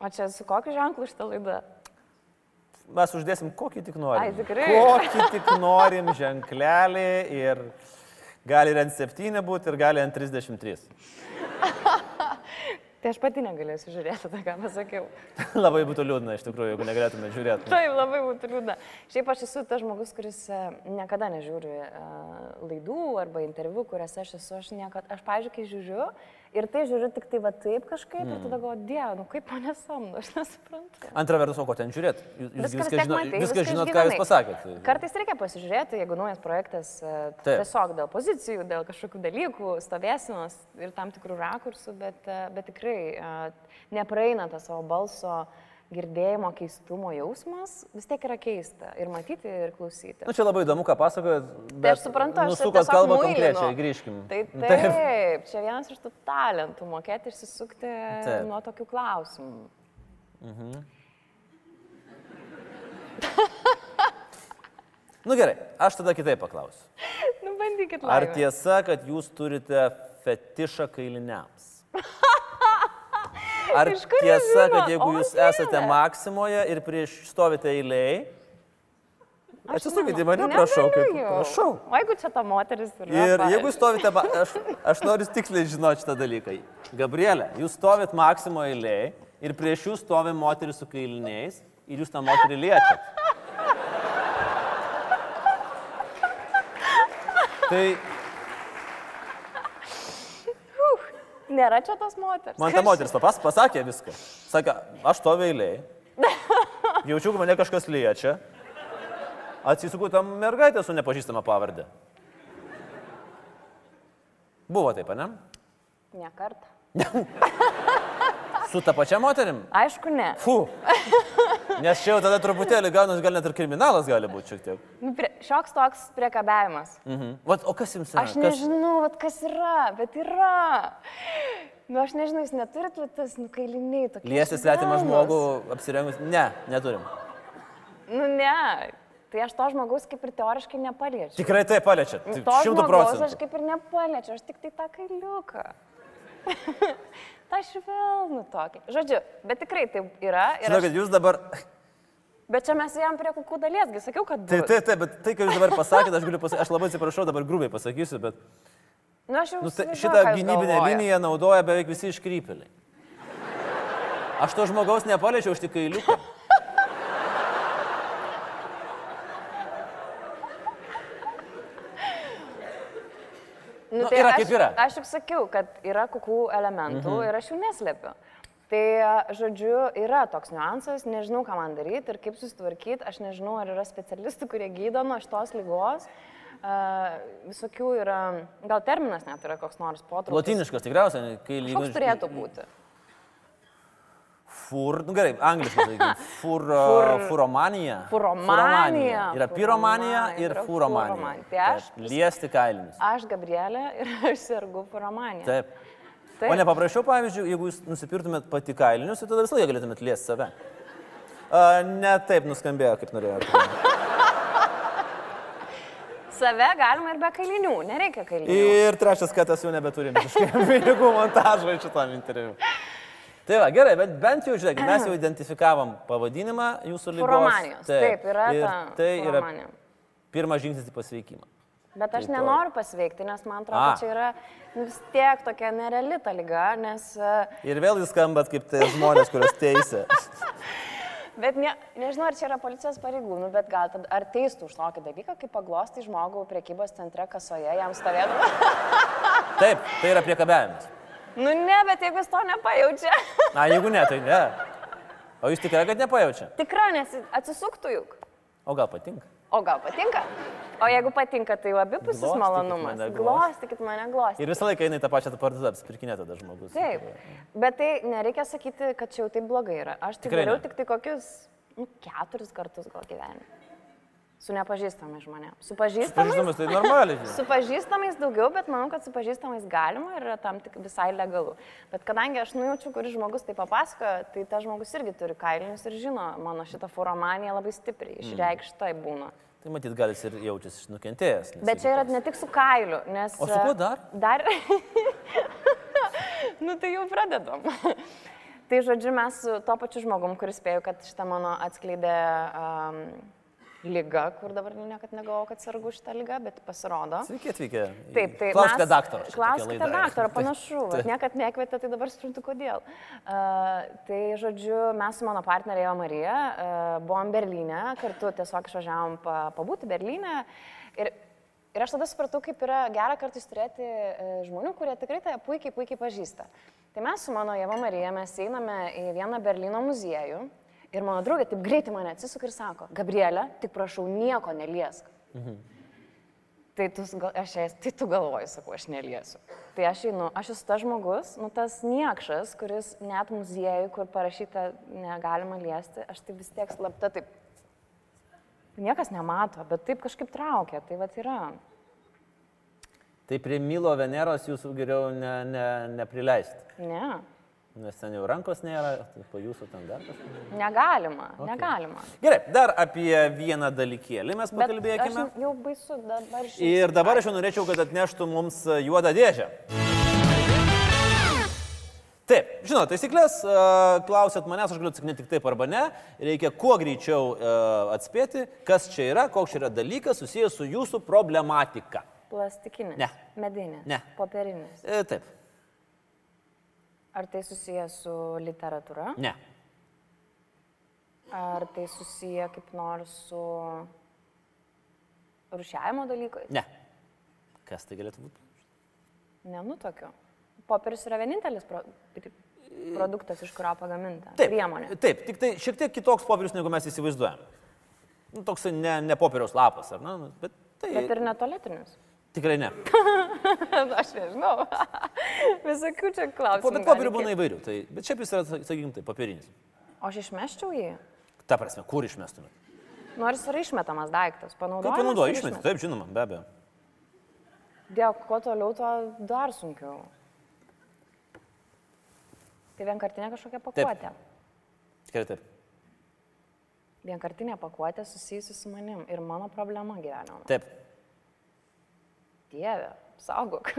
O čia su kokiu ženklu šitą laidą? Mes uždėsim kokį tik norim. Ai, tikrai. Kokį tik norim ženklelį ir gali ir ant 7 būti ir gali ant 33. Tai aš pati negalėsiu žiūrėti tą, ką pasakiau. labai būtų liūdna, iš tikrųjų, jeigu negalėtume žiūrėti. Taip, labai būtų liūdna. Šiaip aš esu tas žmogus, kuris e, niekada nežiūri uh, laidų arba interviu, kuriuose aš esu. Aš, niekad, aš pažiūrėjau, kai žiūriu Ir tai žiūriu tik tai va taip kažkaip mm. ir tada galvoju, dieve, nu kaip mane samdo, aš nesuprantu. Antra vertus, o ko ten žiūrėt? Jūs Viską vis viską, žino, matei, viską viską žinot, ką jūs išgyvenai. pasakėt. Kartais reikia pasižiūrėti, jeigu naujas projektas e, Taip. tiesiog dėl pozicijų, dėl kažkokių dalykų, stovėsinos ir tam tikrų rakursų, bet, e, bet tikrai e, nepraeina tas savo balso girdėjimo keistumo jausmas, vis tiek yra keista ir matyti, ir klausyti. Na, čia labai įdomu, ką pasakojat. Tai aš suprantu, aš Nusukot tiesiog kalbą konkrečiai, grįžkim. Tai taip, čia vienas iš tų talentų - mokėti išsisukti Taip. nuo tokių klausimų. Nu gerai, aš tada kitaip paklausiu. Nu, bandykit Ar laimę. tiesa, kad jūs turite fetišą kailiniams? Ar tiesa, kad jeigu jūs esate Maksimoje ir prieš stovite eiliai, Aš atsisukite į mane, prašau, kaip prašau. O jeigu čia ta moteris yra. Ir pavyzdžiui. jeigu stovite, aš, aš noriu tiksliai žinoti šitą dalyką. Gabrielė, jūs stovit Maksimo eiliai ir prieš jūs stovi moteris su kailiniais ir jūs tą moterį liečiat. Tai Nėra čia tos moteris. man ta moteris papas, pasakė viską. Sakė, aš stoviu eiliai, jaučiu, kad mane kažkas liečia, atsisuku tam mergaitę su nepažįstama pavardė. Buvo taip, ne? Ne kartą. Su ta pačia moterim? Aišku, ne. Fu. Nes čia jau tada truputėlį gaunas, gal net ir kriminalas gali būti šiek tiek. Nu, prie, šioks toks priekabiavimas. Mhm. Vat, o kas jums yra? Aš kas... nežinau, vat, kas yra, bet yra. Nu, aš nežinau, jūs neturit va, tas nukailiniai tokie. Liesti svetimą žmogų apsirengus? Ne, neturim. Nu, ne. Tai aš to žmogaus kaip ir teoriškai nepaliečiu. Tikrai tai paliečiat. Nu, Šimtų žmogaus aš procentų. kaip ir nepaliečiu, aš tik tai tą kailiuką. tą švelnų tokį. Žodžiu, bet tikrai tai yra. ir aš- Žinokit, jūs dabar... Bet čia mes jam prie kukų daliesgi, sakiau, kad... Tai, bus. tai, tai, bet tai, ką jūs dabar pasakėte, aš pasakyti, aš labai atsiprašau, dabar grubiai pasakysiu, bet Nu, aš jau nu, tai, šitą gynybinę galvojat. liniją naudoja beveik visi iškrypėliai. Aš to žmogaus nepaliečiau, aš tik kailiuką. Nu, yra aš, kaip yra. Aš juk sakiau, kad yra kukų elementų mhm. ir aš jų neslepiu. Tai, žodžiu, yra toks niuansas, nežinau, ką man daryti ir kaip susitvarkyti, aš nežinau, ar yra specialistų, kurie gydo nuo šitos lygos. Uh, visokių yra, gal terminas net yra koks nors potrukis. Lotiniškas tikriausiai, kai lygiai. Koks turėtų būti? Fur, nu gerai, angliškai, sakykim. Fur, Fur- furomanija. Furomanija. Yra piromanija Furomanija, ir furomanija. furomanija. Tai aš- Liesti kailinius. Aš Gabrielė ir aš sergu furomanija. Taip. Taip. O nepaprašiau, pavyzdžiui, jeigu jūs nusipirtumėt pati kailinius, tai tada visą laiką galėtumėt liesti save. A, ne taip nuskambėjo, kaip norėjau. Save galima ir be kailinių, nereikia kailinių. Ir trečias katas jau nebeturime pinigų montažo šitam interviu. Tai va, gerai, bet bent jau, žiūrėk, mes jau identifikavom pavadinimą jūsų lygos. Furomanijos. Taip, yra ir ta Tai yra furomanija. pirmas žingsnis į pasveikimą. Bet aš Tai nenoriu pasveikti, nes man atrodo, A. čia yra vis tiek tokia nereali ta lyga, nes... e, Ir vėl jūs skambat kaip tai žmonės, kurios teisė. Bet ne, nežinau, ar čia yra policijos pareigūnų, bet gal tada ar teistų už tokį dalyką, kaip paglosti žmogų priekybos centre kasoje, jam stovėdavo. Taip, tai yra priekabiavimas. Nu ne, bet jeigu jis to nepajaučia. Na, jeigu ne, tai ne. O jūs tikrai, kad nepajaučia? Tikra, nes atsisuktų juk. O gal patinka? O gal patinka? O jeigu patinka, tai abipusis Glostykit malonumas. mane, Glostykit mane, glostykit. Ir visą laiką eina į tą pačią parduotuvę, apsipirkinė tada žmogus. Taip, bet tai nereikia sakyti, kad čia jau taip blogai yra. Aš tai Tikrai dariau ne. tik tai kokius nu, keturis kartus gal gyvenime. Su nepažįstamais žmonėmis. Su pažįstamais, Pažįstamas, tai normaliai. su pažįstamais daugiau, bet manau, kad su pažįstamais galima ir yra tam tik visai legalu. Bet kadangi aš nujaučiu, kuris žmogus tai papasakoja, tai tas žmogus irgi turi kailinius ir žino mano šitą furomaniją labai stipriai. Mm. Išreikštai būna. Tai matyt, gal jis ir jaučiasi nukentėjęs. Bet čia yra ne tik su kailiu, nes... O su kuo dar? Dar. nu tai jau pradedam. tai žodžiu, mes su to pačiu žmogum, kuris spėjo, kad šitą mano atskleidė um, lyga, kur dabar niekad negalvojau, kad sergu šitą lygą, bet pasirodo. Sveiki atvykę. Taip, tai Klauskite daktaro. Klauskite daktaro, panašu. Taip. vat Niekad nekvietė, tai dabar suprantu, kodėl. Uh, tai, žodžiu, mes su mano partnerė Eva Marija uh, buvom Berlyne, kartu tiesiog išvažiavom pa, pabūti Berlyne. Ir Ir aš tada supratau, kaip yra gera kartais turėti e, žmonių, kurie tikrai tave puikiai, puikiai pažįsta. Tai mes su mano Jeva Marija, mes einame į vieną Berlyno muziejų ir mano draugė taip greitai mane atsisuka ir sako, Gabrielė, tik prašau, nieko neliesk. Mhm. Tai tu, aš, tai tu galvoji, sakau, aš neliesiu. Tai aš einu, aš esu tas žmogus, nu tas niekšas, kuris net muziejui, kur parašyta negalima liesti, aš tai vis tiek slapta taip. Niekas nemato, bet taip kažkaip traukia, tai va yra. Tai prie Milo Veneros jūsų geriau ne, ne, neprileisti. Ne, Nes ten jau rankos nėra, tai po jūsų ten dar kažkas. negalima, okay. negalima. Gerai, dar apie vieną dalykėlį mes pakalbėkime. jau baisu dabar žinau. Ir dabar aš jau norėčiau, kad atneštų mums juodą dėžę. Taip, žinot, taisyklės, e, klausėt manęs, aš galiu atsakyti tik taip arba ne. Reikia kuo greičiau e, atspėti, kas čia yra, koks čia yra dalykas susijęs su jūsų problematika. Plastikinis. Ne. Medinis. Ne. Popierinis. E, Taip, Ar tai susiję su literatūra? ne. Ar tai susiję kaip nors su rušiavimo dalykais? Ne. Kas tai galėtų būti? Nenutokiu. Popierius yra vienintelis pro... produktas, iš kurio pagaminta. Taip, Priemonė. Taip, tik tai šiek tiek kitoks popierius, negu mes įsivaizduojam. Nu, toks ne, ne popieriaus lapas, ar ne? Bet tai Bet ir netoletinis. tikrai ne. Aš nežinau. Visokių čia Po, klausimų. bet gali popierių būna įvairių. Tai, bet šiaip jis yra, sakykime, tai popierinis. O aš išmeščiau jį. Ta prasme, kur išmestume? Nors yra išmetamas daiktas. Panaudojamas. Kaip išmesti? išmetamas. Taip, žinoma, be abejo. Dėl kuo toliau, tuo dar sunkiau. Tai vienkartinė kažkokia pakuotė. Tikrai taip. Vienkartinė pakuotė susijusi su manim ir mano problema gyvenimo. Taip. Dieve, saugok.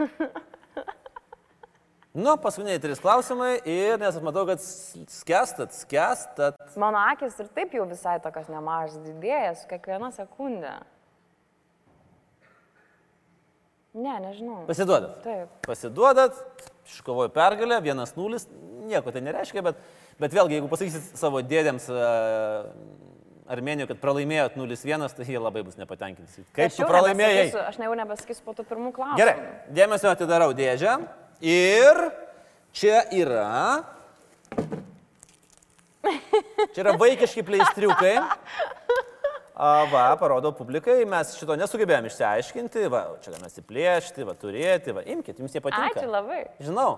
Nu, paskutiniai trys klausimai ir nes aš matau, kad s- skęstat, skęstat. mano akis ir taip jau visai tokios nemažas didėja su kiekviena sekundė. Ne, nežinau. Pasiduodat. Taip. Pasiduodat, iškovoju pergalę, vienas nulis, nieko tai nereiškia, bet, bet vėlgi, jeigu pasakysit savo dėdėms uh, Armenijoje, kad pralaimėjot 0-1, tai jie labai bus nepatenkinti. Kaip Aš tu pralaimėjai? Aš jau nebesakysiu po tų pirmų klausimų. Gerai, dėmesio atidarau dėžę ir čia yra. Čia yra vaikiški pleistriukai. A, va, parodau publikai, mes šito nesugebėjome išsiaiškinti, va, čia galime atsiplėšti, va, turėti, va, imkite, jums jie patinka. Ačiū labai. Žinau,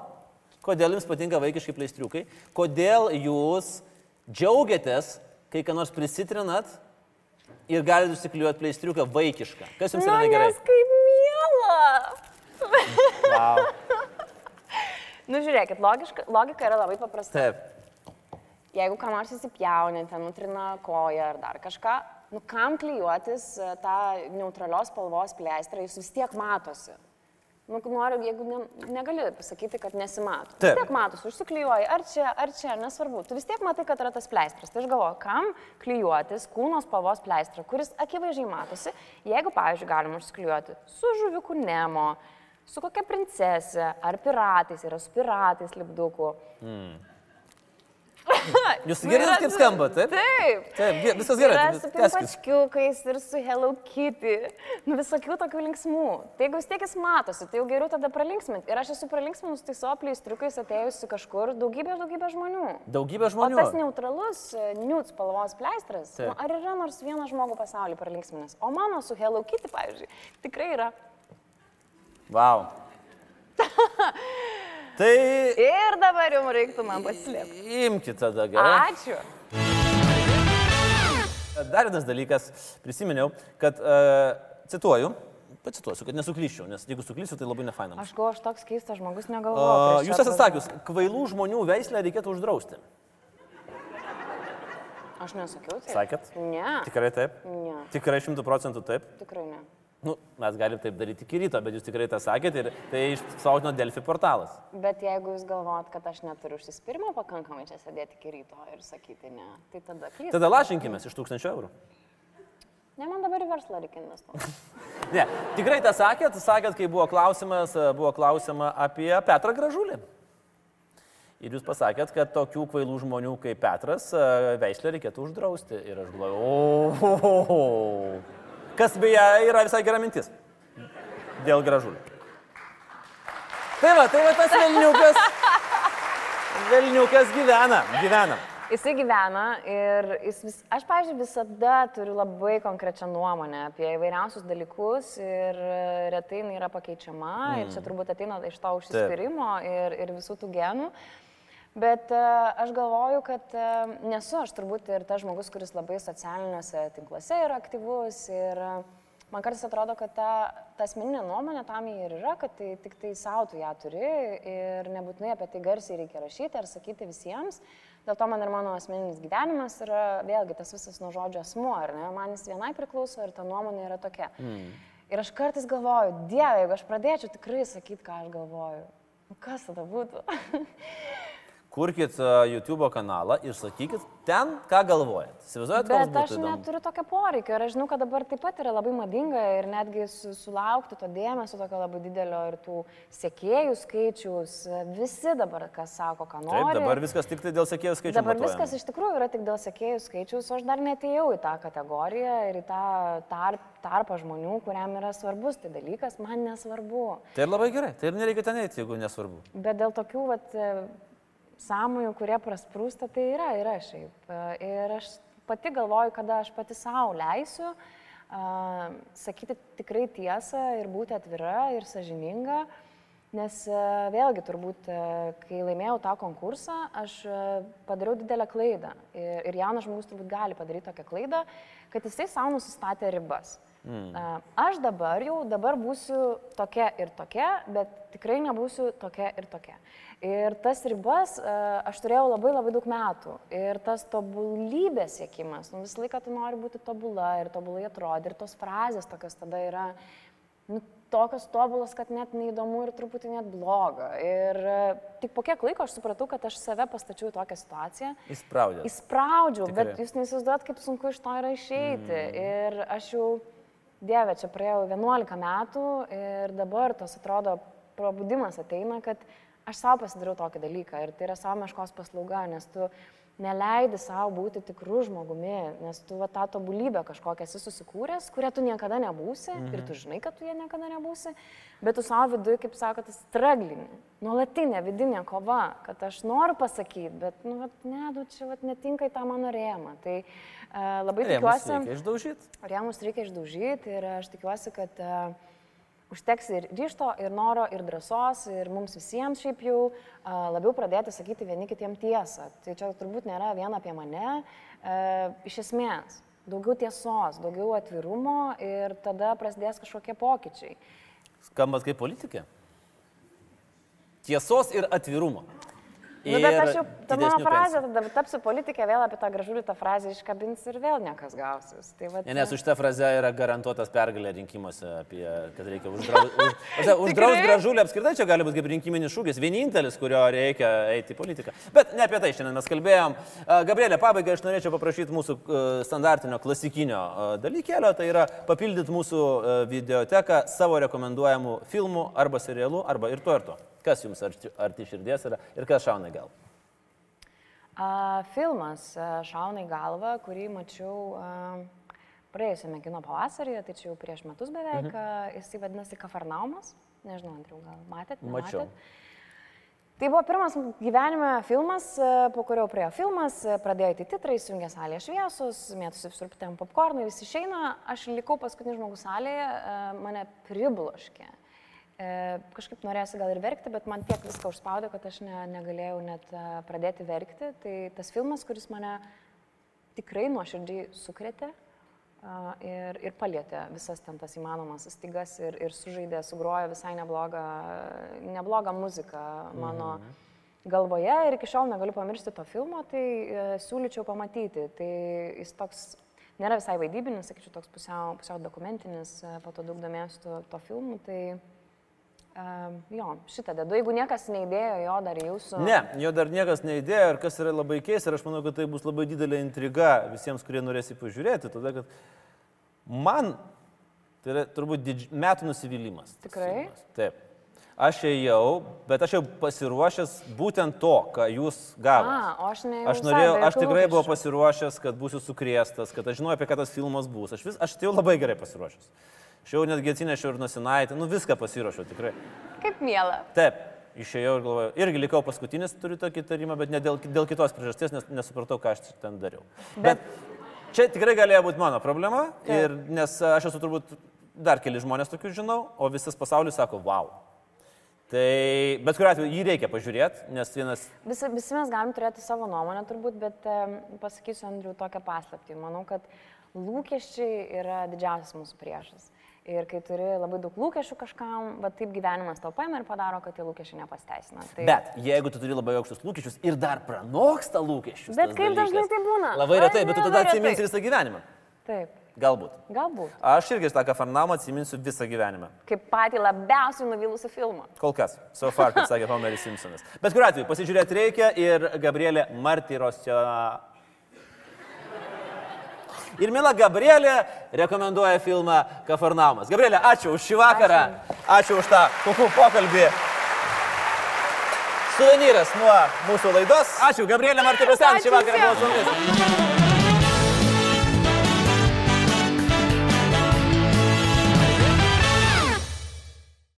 kodėl jums patinka vaikiški pleistriukai, kodėl jūs džiaugiatės, kai ką nors prisitrinat ir galite užsikliuoti pleistriuką vaikišką. Kas jums yra Na, negerai? nes kaip miela. Wow. Nu, žiūrėkit, logiška, logika yra labai paprasta. Taip. Jeigu kam nors įsipjaunate, nutrina koją ar dar kažką, nu kam klyjuotis e, tą neutralios spalvos pleistrą, jis vis tiek matosi. Nu, noriu, jeigu ne, negali pasakyti, kad nesimato. Taip. Vis tiek matosi, užsiklyjuoji, ar čia, ar čia, nesvarbu. Tu vis tiek matai, kad yra tas pleistras. Tai aš galvoju, kam klyjuotis kūno spalvos pleistrą, kuris akivaizdžiai matosi, jeigu, pavyzdžiui, galima užsiklyjuoti su žuviku Nemo, su kokia princesė, ar piratais, yra su piratais lipduku. Jūs girdite, kaip skamba, taip? Taip. Taip, viskas gerai. Yra tai su pimpačkiukais ir su Hello Kitty. Nu, visokių tokių linksmų. Tai jeigu vis tiek jis matosi, tai jau geriau tada pralinksminti. Ir aš esu pralinksminus tai savo pleistriukais atėjusi kažkur daugybė, daugybė žmonių. Daugybė O žmonių. tas neutralus nude spalvos pleistras, nu, ar yra nors vienas žmogus pasaulyje pralinksminęs? O mano su Hello Kitty, pavyzdžiui, tikrai yra. Wow. tai Ir dabar jums reiktų man paslėpti. imkite tada gerai. Ačiū. Dar vienas dalykas, prisiminiau, kad, uh, cituoju, pacituosiu, kad nesuklyščiau, nes jeigu suklysiu, tai labai nefainam. Aš galvoju, aš toks keistas žmogus Uh, negalvoju. jūs esate sakius, kvailų žmonių veislę reikėtų uždrausti. Aš nesakiau tai. Sakėt? Ne. Tikrai taip? Ne, Tikrai šimtų procentų taip? tikrai ne. Nu, mes galim taip daryti iki ryto, bet jūs tikrai tą sakėt ir tai išsaugino Delfi portalas. Bet jeigu jūs galvojat, kad aš neturiu užsispyrimo pakankamai čia sėdėti iki ryto ir sakyti ne, tai tada klystate. Tada lašinkime iš tūkstančio eurų. Ne, man dabar į verslą reikia investuoti. Ne, tikrai tą sakėt, sakėt, kai buvo klausimas, buvo klausima apie Petrą Gražulį. Ir jūs pasakėt, kad tokių kvailų žmonių kaip Petras e, veislę reikėtų uždrausti. Ir aš galvoju, o, kas beje yra visai gera mintis. dėl gražulių. Tai va, tai va tas Vilniukas. Vilniukas gyvena, gyvena. Jisai gyvena ir jis vis, aš, pažiūrėjau, visada turiu labai konkrečią nuomonę apie įvairiausius dalykus ir retai jinai yra pakeičiama mm. ir čia turbūt ateina iš to užsispyrimo ir, ir visų tų genų. Bet uh, aš galvoju, kad uh, nesu aš turbūt ir tas žmogus, kuris labai socialiniuose tinkluose yra aktyvus ir uh, man kartais atrodo, kad ta, ta asmeninė nuomonė tam ir yra, kad tai tik tai savo tu ją turi ir nebūtinai apie tai garsiai reikia rašyti ar sakyti visiems. Dėl to man ir mano asmeninis gyvenimas yra vėlgi tas visas nuo žodžio asmuo, ar ne? Man jis vienai priklauso ir ta nuomonė yra tokia. Mm. Ir aš kartais galvoju, Dieve, jeigu aš pradėčiau tikrai sakyti, ką aš galvoju, nu, kas tada būtų? kurkit YouTube kanalą ir sakykit ten, ką galvojat. Įsivaizduojat, Bet aš neturiu tokio poreikio ir aš žinau, kad dabar taip pat yra labai madinga ir netgi su, sulaukti to dėmesio tokio labai didelio ir tų sekėjų skaičius. Visi dabar, kas sako, ką nori. Taip, dabar viskas tik tai dėl sekėjų skaičiaus. Dabar matuojama. viskas iš tikrųjų yra tik dėl sekėjų skaičiaus, o aš dar netėjau į tą kategoriją ir į tą tarp, tarpą žmonių, kuriam yra svarbus tai dalykas, man nesvarbu. Tai labai gerai, tai ir nereikia ten eiti, jeigu nesvarbu. Bet dėl tokių, vat, sąmonių, kurie prasprūsta, tai yra, yra šiaip. Ir aš pati galvoju, kada aš pati savo leisiu uh, sakyti tikrai tiesą ir būti atvira ir sažininga. Nes vėlgi turbūt, kai laimėjau tą konkursą, aš padariau didelę klaidą. Ir, ir jaunas žmogus turbūt gali padaryti tokią klaidą, kad jisai savo nusistatė ribas. Mm. Aš dabar jau dabar būsiu tokia ir tokia, bet tikrai nebūsiu tokia ir tokia. Ir tas ribas aš turėjau labai labai daug metų. Ir tas tobulybės siekimas, nu, visą laiką tu nori būti tobula ir tobulai atrodyti. Ir tos frazės tokios tada yra nu, tokios tobulos, kad net neįdomu ir truputį net bloga. Ir tik po kiek laiko aš supratau, kad aš save pastačiau į tokią situaciją. Įspraudžiau. Įspraudžiau, bet jūs neįsivaizduot, kaip sunku iš to yra išeiti. Mm. Ir aš jau, dieve, čia praėjau 11 metų ir dabar tos atrodo prabudimas ateina, kad aš savo pasidariau tokį dalyką ir tai yra savo meškos paslauga, nes tu neleidi savo būti tikrų žmogumi, nes tu va, tą tobulybę kažkokią esi susikūręs, kurią tu niekada nebūsi mhm. ir tu žinai, kad tu ją niekada nebūsi, bet tu savo viduje, kaip sako, tas straglinė, nuolatinė vidinė kova, kad aš noriu pasakyti, bet, nu, vat, ne, nu, čia vat, netinka į tą mano rėmą. Tai uh, labai rėmus tikiuosi. Reikia išdaužyti. Rėmus reikia išdaužyti ir aš tikiuosi, kad uh, užteks ir ryšto, ir noro, ir drąsos, ir mums visiems šiaip jau labiau pradėti sakyti vieni kitiem tiesą. Tai čia turbūt nėra vien apie mane. Iš esmės, daugiau tiesos, daugiau atvirumo ir tada prasidės kažkokie pokyčiai. Skambat kaip politikė? Tiesos ir atvirumo. Nu, bet aš jau, ta mano frazė, tada tapsiu politikė, vėl apie tą gražulį tą frazę iškabins ir vėl nekas gausis. Tai va, ne, nes už tą frazę yra garantuotas pergalė rinkimuose, apie, kad reikia uždrausti. Už, uždrausti gražulį apskritai čia gali būti kaip rinkiminis šūkis, vienintelis, kurio reikia eiti į politiką. Bet ne apie tai šiandien mes kalbėjom. Gabrielė, pabaigai aš norėčiau paprašyti mūsų standartinio klasikinio dalykėlio, tai yra papildyti mūsų videoteką savo rekomenduojamų filmų arba serialų arba ir to ir to. Kas jums arti, arti širdies yra ir kas šauna galvą? Uh, filmas šauna į galvą, kurį mačiau uh, praėjusiame kino pavasaryje, tai čia jau prieš metus beveik, mhm. Jisai vadinasi Kafarnaumas. Nežinau, Andriu, gal matėt? Mačiau. Tai buvo pirmas gyvenime filmas, po kurio praėjo filmas, pradėjo įti titrai, įsijungė salėje šviesus, mėtusi visur ten popkornai, visi išeina, aš likau paskutinis žmogus salėje, mane pribloškė. E, kažkaip norėsi gal ir verkti, bet man tiek viską užspaudė, kad aš ne, negalėjau net e, pradėti verkti. Tai tas filmas, kuris mane tikrai nuoširdžiai sukrėtė ir, ir palėtė visas ten tas įmanomas stygas ir, ir sužaidė, sugrojo visai neblogą, neblogą muziką mano mhm. galvoje ir iki šiol negaliu pamiršti to filmo, tai e, siūlyčiau pamatyti. Tai jis toks nėra visai vaidybinis, sakyčiau, toks pusiau, pusiau dokumentinis, po to daug domėsiu to, to filmu. Tai, Um, jo, šitą dedu. Jeigu niekas neįdėjo jo dar jūsų. Ne, jo dar niekas neįdėjo ir kas yra labai keista, ir aš manau, kad tai bus labai didelė intriga visiems, kurie norės jį pažiūrėti, todėl kad man tai yra turbūt didž... metų nusivylimas. Tikrai? Taip. Aš ėjau, bet aš jau pasiruošęs būtent to, ką jūs gavote. Aš. Aš, norėjau, aš tikrai buvau pasiruošęs, kad būsiu sukrėstas, kad aš žinau, apie ką tas filmas bus. Aš, vis, aš jau labai gerai pasiruošęs. Aš jau netgi atsinešiau ir nusinaitį, nu viską pasiruošiau tikrai. Kaip mėla. Taip, išėjau ir galvojau, irgi likau paskutinis, turiu tokį tarimą, bet ne dėl, dėl kitos priežasties, nes nesupratau, ką aš ten dariau. Bet, bet čia tikrai galėjo būti mano problema, ir, nes aš esu turbūt dar keli žmonės tokių žinau, o visas pasaulis sako, wow. Tai bet kuriuo atveju jį reikia pažiūrėti, nes vienas... Visi, visi mes galim turėti savo nuomonę turbūt, bet um, pasakysiu Andriu tokią paslaptį. Manau, kad lūkesčiai yra didžiausias mūsų priešas. Ir kai turi labai daug lūkesčių kažkam, va taip gyvenimas tau paima ir padaro, kad tie lūkesčiai nepasteisina. Tai... Bet jeigu tu turi labai aukštus lūkesčius ir dar pranoksta lūkesčius. Bet kaip dažnai tai būna? Labai retai, bet tu tada atsiminsi visą gyvenimą. Taip. Galbūt. Galbūt. Aš irgi tą kafarnamą atsiminsiu visą gyvenimą. Kaip patį labiausiai nuvylusią filmą. Kol kas. So far, kaip sakė Homeris Simpsonas. Bet kuriuo atveju, pasižiūrėti reikia ir Gabrielė Martyrosio. Ir Mila Gabrielė rekomenduoja filmą Kafarnaumas. Gabrielė, ačiū už šį vakarą. Ačiū, ačiū už tą kukų pokalbį. Suvenyras nuo mūsų laidos. Ačiū, Gabrielė Martyrosio šį vakarą buvo su mumis.